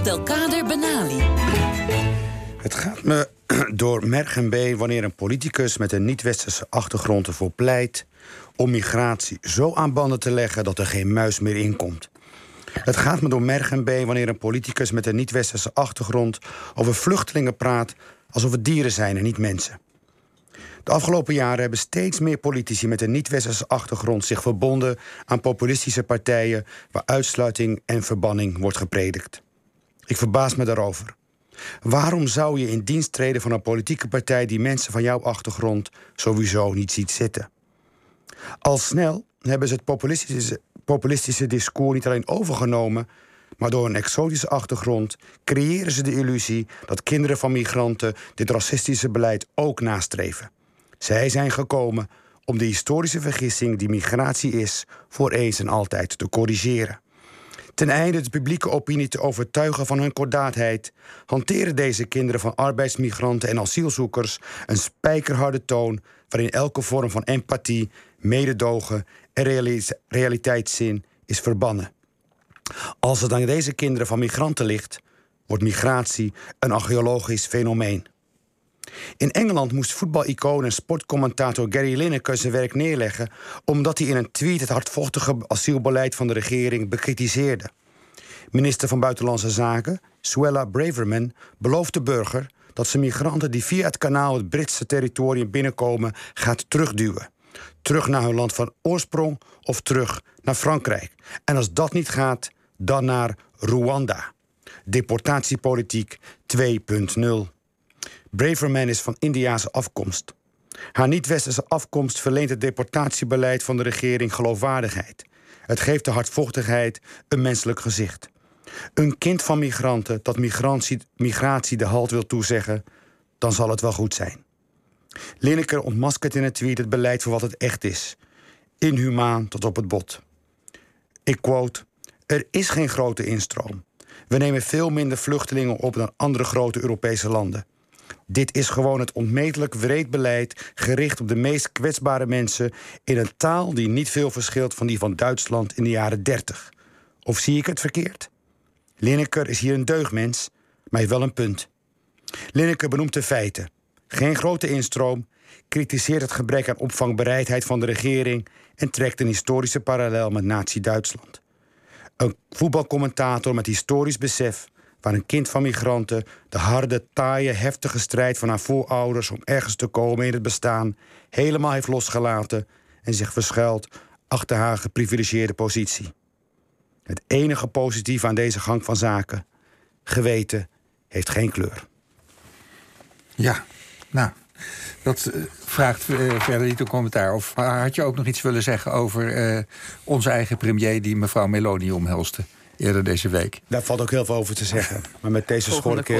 Abdelkader Benali. Het gaat me door merg en been wanneer een politicus met een niet-westerse achtergrond ervoor pleit om migratie zo aan banden te leggen dat er geen muis meer in komt. Het gaat me door merg en been wanneer een politicus met een niet-westerse achtergrond over vluchtelingen praat alsof het dieren zijn en niet mensen. De afgelopen jaren hebben steeds meer politici met een niet-westerse achtergrond zich verbonden aan populistische partijen waar uitsluiting en verbanning wordt gepredikt. Ik verbaas me daarover. Waarom zou je in dienst treden van een politieke partij die mensen van jouw achtergrond sowieso niet ziet zitten? Al snel hebben ze het populistische, populistische discours niet alleen overgenomen, maar door een exotische achtergrond creëren ze de illusie dat kinderen van migranten dit racistische beleid ook nastreven. Zij zijn gekomen om de historische vergissing die migratie is voor eens en altijd te corrigeren. Ten einde de publieke opinie te overtuigen van hun kordaatheid, hanteren deze kinderen van arbeidsmigranten en asielzoekers een spijkerharde toon waarin elke vorm van empathie, mededogen en realiteitszin is verbannen. Als het aan deze kinderen van migranten ligt, wordt migratie een archeologisch fenomeen. In Engeland moest voetbalicoon en sportcommentator Gary Lineker zijn werk neerleggen omdat hij in een tweet het hardvochtige asielbeleid van de regering bekritiseerde. Minister van Buitenlandse Zaken, Suella Braverman, belooft de burger dat ze migranten die via het kanaal het Britse territorium binnenkomen gaat terugduwen. Terug naar hun land van oorsprong of terug naar Frankrijk. En als dat niet gaat, dan naar Rwanda. Deportatiepolitiek 2.0. Braverman is van Indiaanse afkomst. Haar niet-westerse afkomst verleent het deportatiebeleid van de regering geloofwaardigheid. Het geeft de hardvochtigheid een menselijk gezicht. Een kind van migranten dat migratie, de halt wil toezeggen, dan zal het wel goed zijn. Lineker ontmaskert in een tweet het beleid voor wat het echt is: inhumaan tot op het bot. Ik quote: Er is geen grote instroom. We nemen veel minder vluchtelingen op dan andere grote Europese landen. Dit is gewoon het onmetelijk wreed beleid gericht op de meest kwetsbare mensen in een taal die niet veel verschilt van die van Duitsland in de jaren 30. Of zie ik het verkeerd? Lineker is hier een deugdmens, maar heeft wel een punt. Lineker benoemt de feiten. Geen grote instroom, kritiseert het gebrek aan opvangbereidheid van de regering en trekt een historische parallel met Nazi-Duitsland. Een voetbalcommentator met historisch besef waar een kind van migranten de harde, taaie, heftige strijd van haar voorouders om ergens te komen in het bestaan helemaal heeft losgelaten en zich verschuilt achter haar geprivilegeerde positie. Het enige positieve aan deze gang van zaken, geweten, heeft geen kleur. Ja, nou, dat uh, vraagt uh, verder niet een commentaar. Of had je ook nog iets willen zeggen over onze eigen premier die mevrouw Meloni omhelste? Eerder deze week. Daar valt ook heel veel over te zeggen. Maar met deze schorre